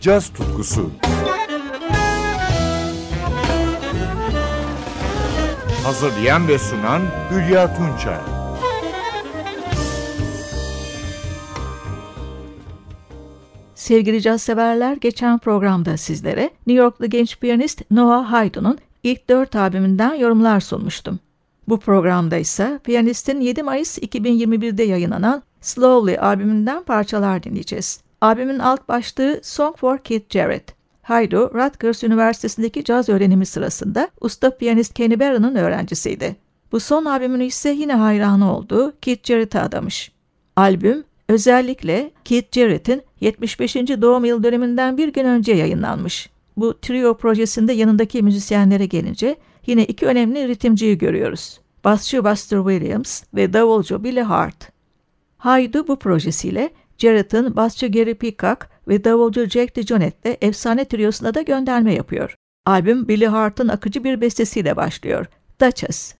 caz tutkusu. Hazırlayan ve sunan Hülya Tunçay. Sevgili caz severler, geçen programda sizlere New Yorklu genç piyanist Noah Haydun'un ilk dört albümünden yorumlar sunmuştum. Bu programda ise piyanistin 7 Mayıs 2021'de yayınlanan Slowly albümünden parçalar dinleyeceğiz. Albümün alt başlığı Song for Kid Jarrett. Haydo, Rutgers Üniversitesi'ndeki caz öğrenimi sırasında usta piyanist Kenny Barron'ın öğrencisiydi. Bu son albümünü ise yine hayranı olduğu Kid Jarrett'a adamış. Albüm özellikle Kid Jarrett'in 75. doğum yıl döneminden bir gün önce yayınlanmış. Bu trio projesinde yanındaki müzisyenlere gelince yine iki önemli ritimciyi görüyoruz. Basçı Buster Williams ve davulcu Billy Hart. Haydu bu projesiyle Jarrett'ın basçı Gary Peacock ve davulcu Jack DeJohnette'le efsane triosuna da gönderme yapıyor. Albüm Billy Hart'ın akıcı bir bestesiyle başlıyor. Duchess.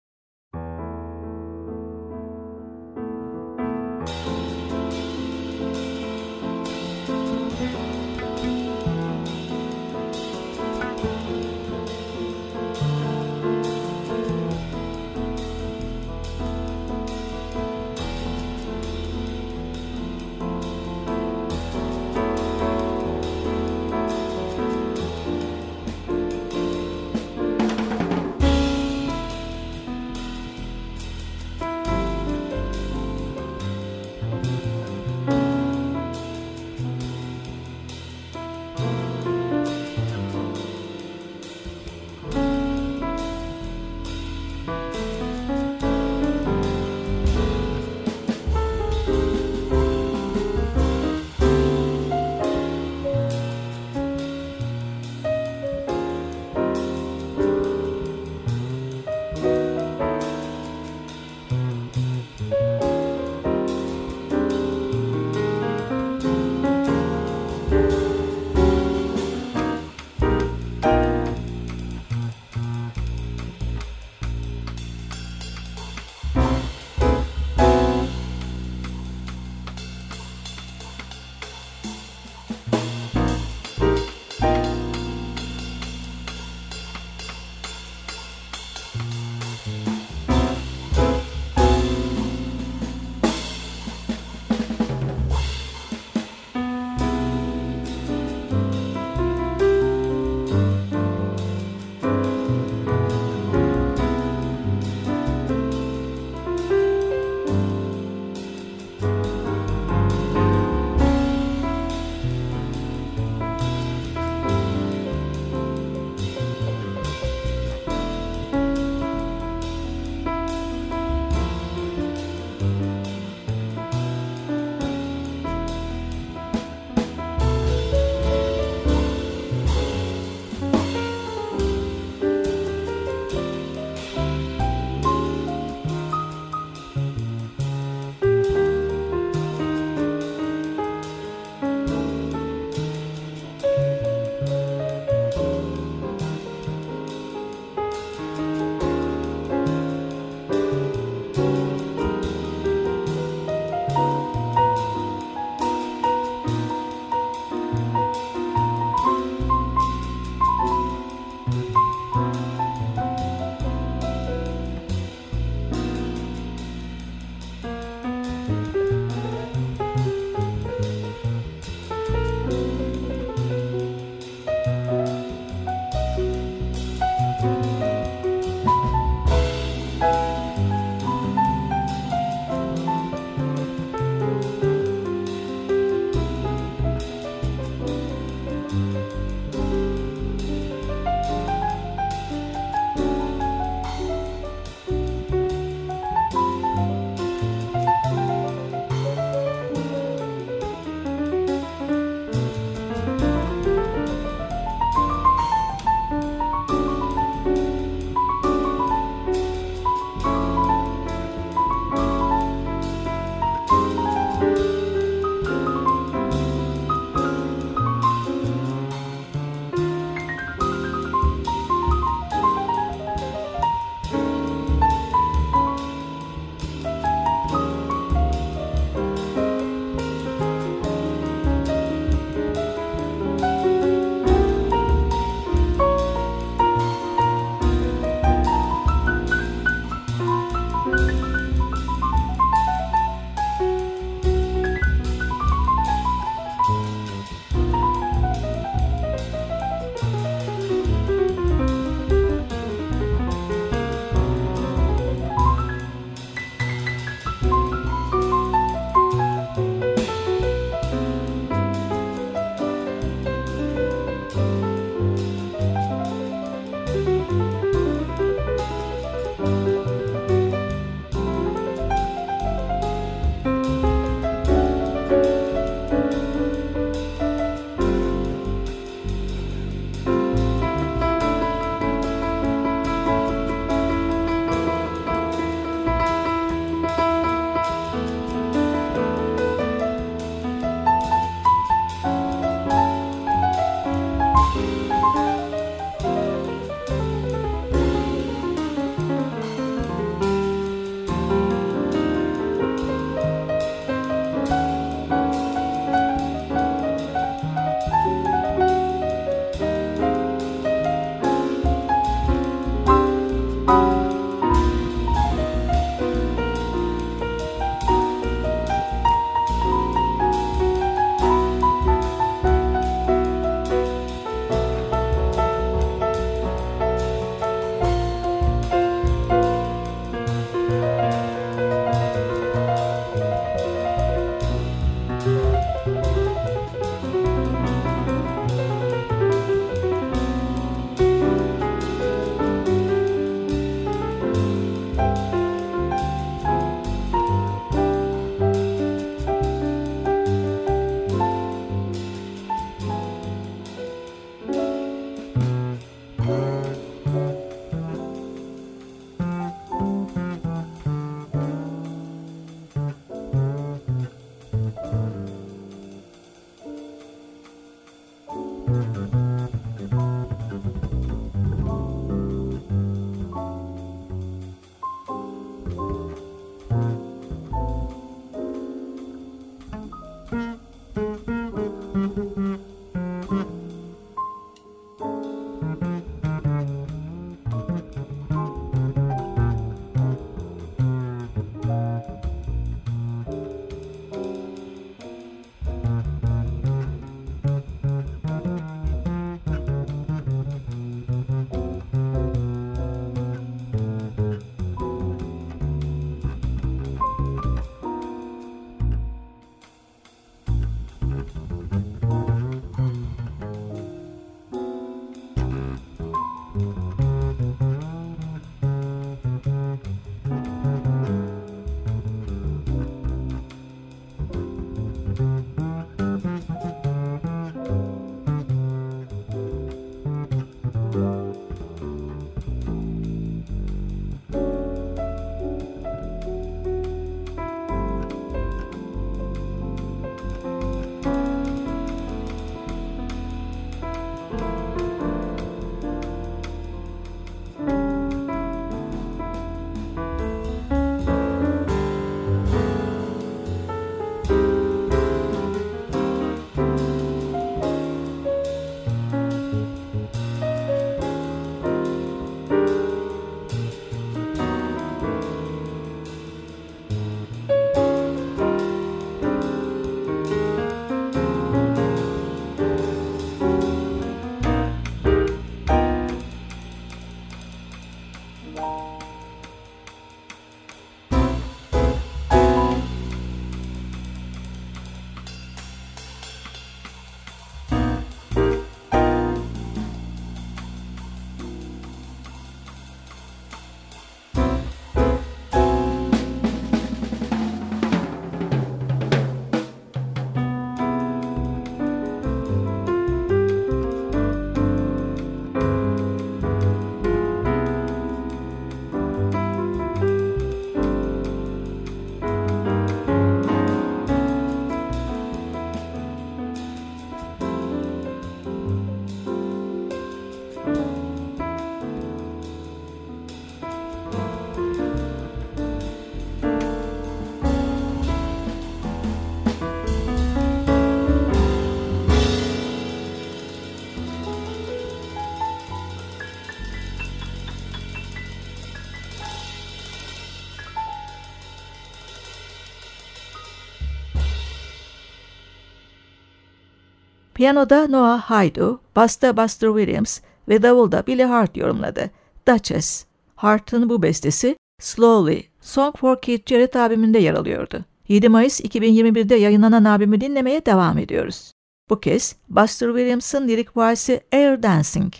Piyanoda Noah Haydu, basta Buster Williams ve davulda Billy Hart yorumladı. Duchess. Hart'ın bu bestesi Slowly, Song for Keith Jarrett albümünde yer alıyordu. 7 Mayıs 2021'de yayınlanan albümü dinlemeye devam ediyoruz. Bu kez Buster Williams'ın lirik valsi Air Dancing.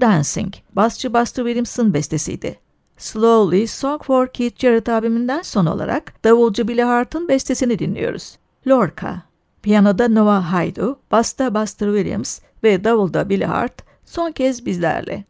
Dancing, basçı Buster Williams'ın bestesiydi. Slowly, Song for Keith Jarrett abiminden son olarak davulcu Billy Hart'ın bestesini dinliyoruz. Lorca, piyanoda Noah Haydu, basta Buster Williams ve davulda Billy Hart son kez bizlerle.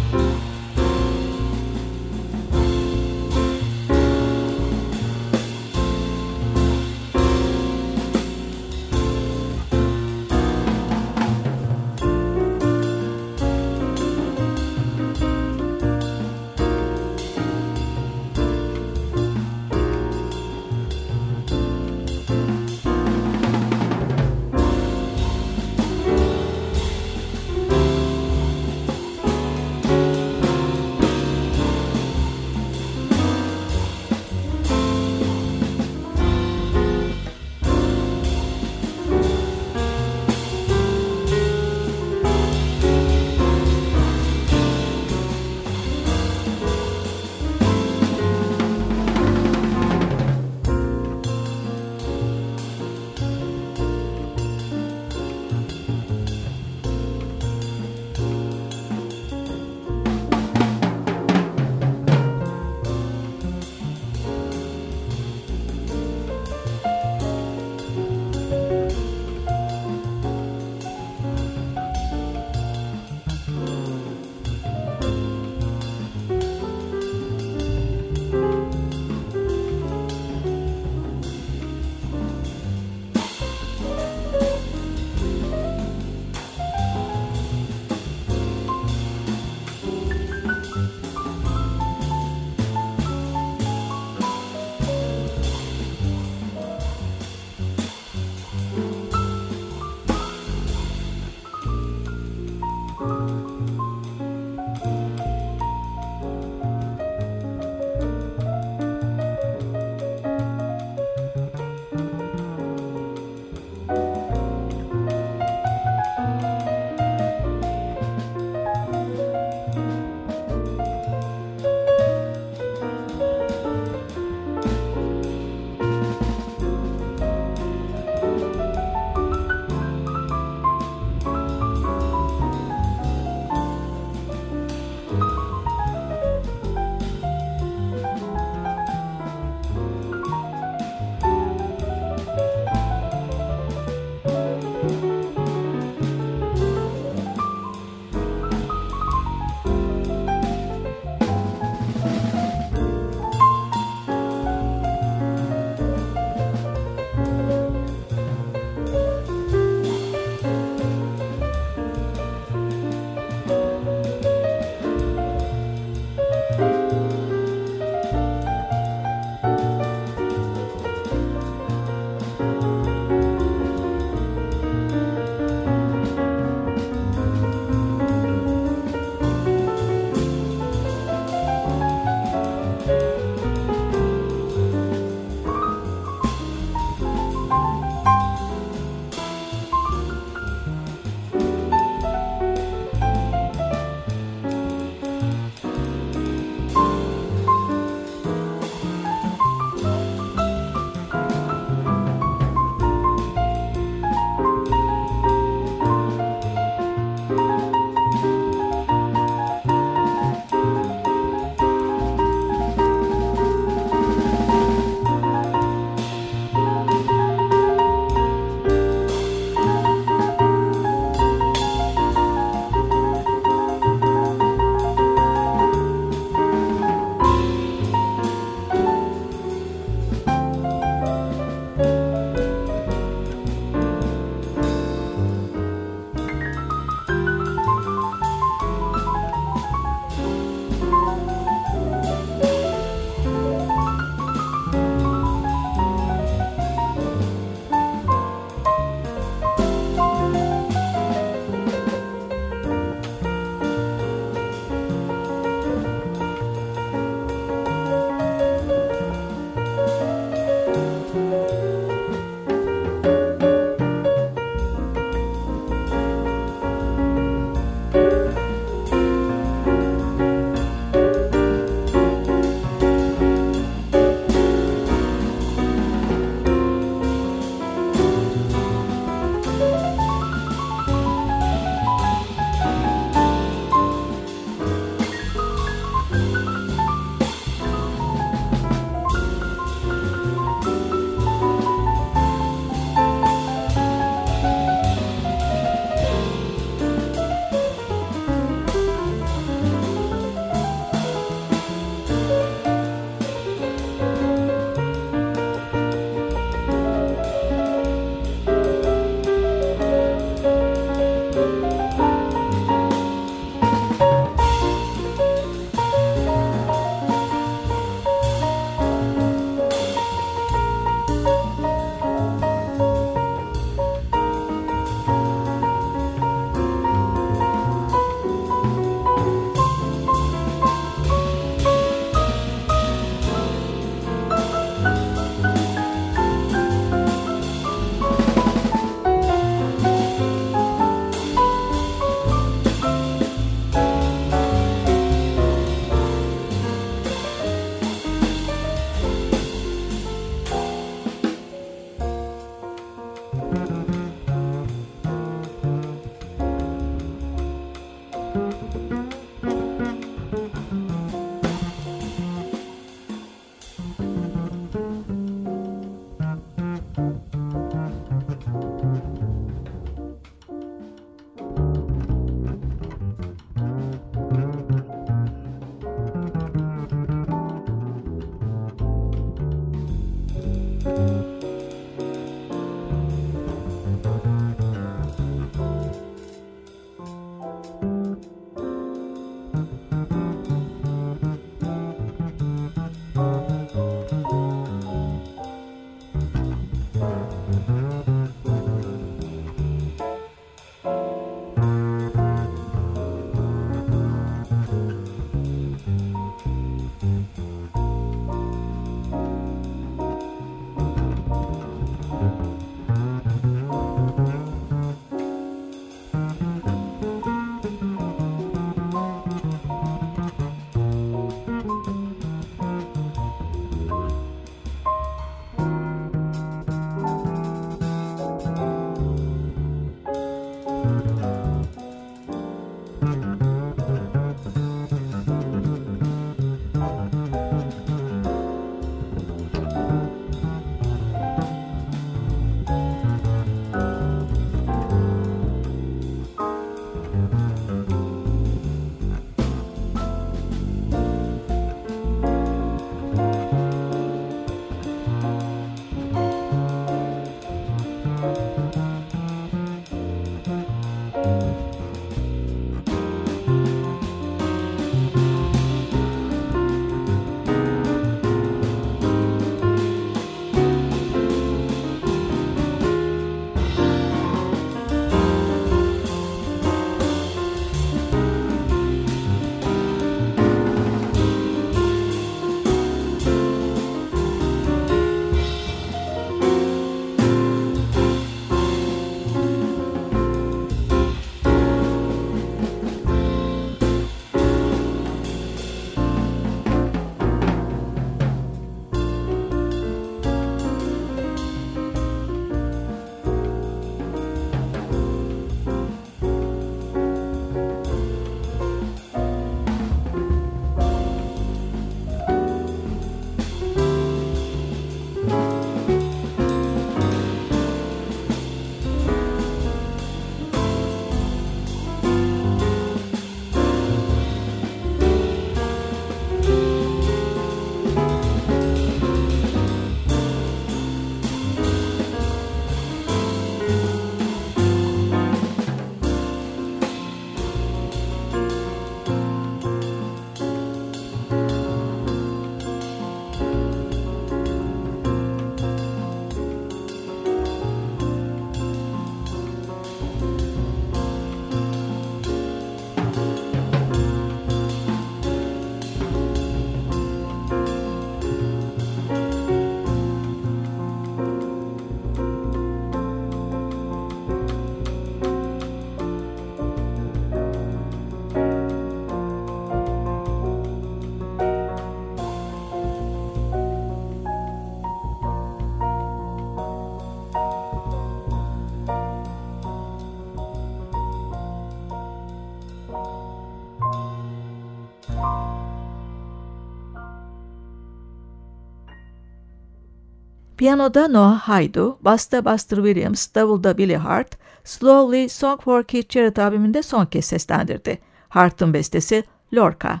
Piyanoda Noah Haydu, Basta Buster Williams, Davulda Billy Hart, Slowly Song for Keith Jarrett albümünde son kez seslendirdi. Hart'ın bestesi Lorca.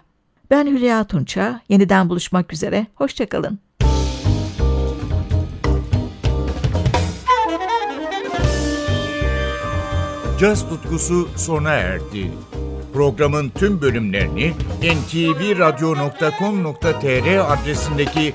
Ben Hülya Tunça, yeniden buluşmak üzere, hoşçakalın. Caz tutkusu sona erdi. Programın tüm bölümlerini ntvradio.com.tr adresindeki